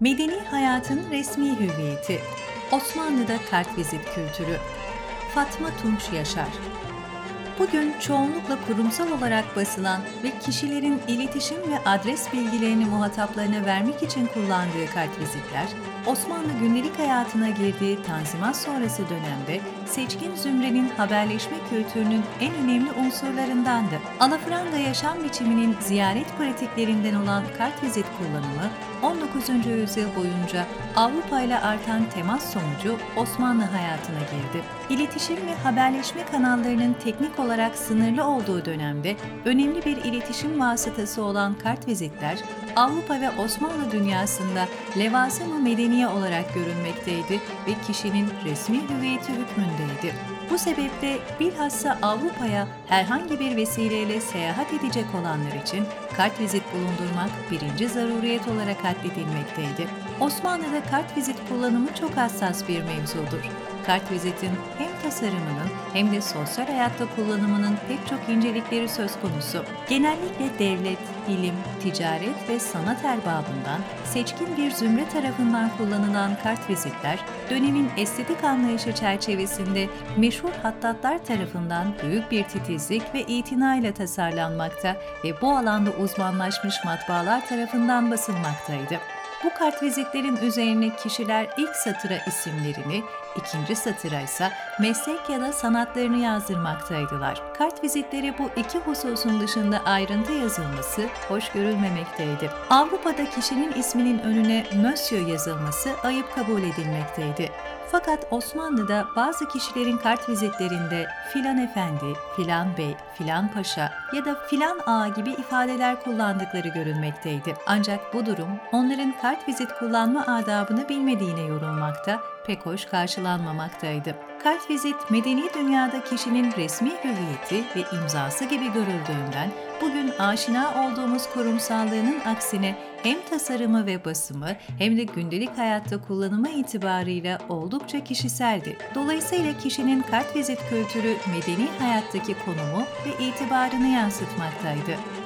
Medeni hayatın resmi hüviyeti. Osmanlı'da kartvizit kültürü. Fatma Tunç Yaşar. Bugün çoğunlukla kurumsal olarak basılan ve kişilerin iletişim ve adres bilgilerini muhataplarına vermek için kullandığı kartvizitler, Osmanlı gündelik hayatına girdiği Tanzimat sonrası dönemde seçkin zümrenin haberleşme kültürünün en önemli unsurlarındandı. Alafranga yaşam biçiminin ziyaret pratiklerinden olan kartvizit kullanımı 19. yüzyıl boyunca Avrupa ile artan temas sonucu Osmanlı hayatına girdi. İletişim ve haberleşme kanallarının teknik olarak sınırlı olduğu dönemde önemli bir iletişim vasıtası olan kartvizitler Avrupa ve Osmanlı dünyasında levazım-ı medeniye olarak görünmekteydi ve kişinin resmi hüviyeti hükmündeydi. Bu sebeple bilhassa Avrupa'ya herhangi bir vesileyle seyahat edecek olanlar için kartvizit bulundurmak birinci zaruriyet olarak addedilmekteydi. Osmanlı'da kartvizit kullanımı çok hassas bir mevzudur. Kartvizitin hem tasarımının hem de sosyal hayatta kullanımının pek çok incelikleri söz konusu. Genellikle devlet, ilim, ticaret ve sanat erbabından seçkin bir zümre tarafından kullanılan kartvizitler, dönemin estetik anlayışı çerçevesinde meşhur hattatlar tarafından büyük bir titizlik ve itinayla tasarlanmakta ve bu alanda uzmanlaşmış matbaalar tarafından basılmaktaydı. Bu kartvizitlerin üzerine kişiler ilk satıra isimlerini, ikinci satıra ise meslek ya da sanatlarını yazdırmaktaydılar. Kartvizitleri bu iki hususun dışında ayrıntı yazılması hoş görülmemekteydi. Avrupa'da kişinin isminin önüne Monsieur yazılması ayıp kabul edilmekteydi. Fakat Osmanlı'da bazı kişilerin kartvizitlerinde filan efendi, filan bey, filan paşa ya da filan ağa gibi ifadeler kullandıkları görülmekteydi. Ancak bu durum onların kartvizit kullanma adabını bilmediğine yorulmakta, pek hoş karşılanmamaktaydı. Kartvizit, medeni dünyada kişinin resmi hüviyeti ve imzası gibi görüldüğünden bugün aşina olduğumuz kurumsallığının aksine hem tasarımı ve basımı hem de gündelik hayatta kullanımı itibarıyla oldukça kişiseldi. Dolayısıyla kişinin kartvizit kültürü medeni hayattaki konumu ve itibarını yansıtmaktaydı.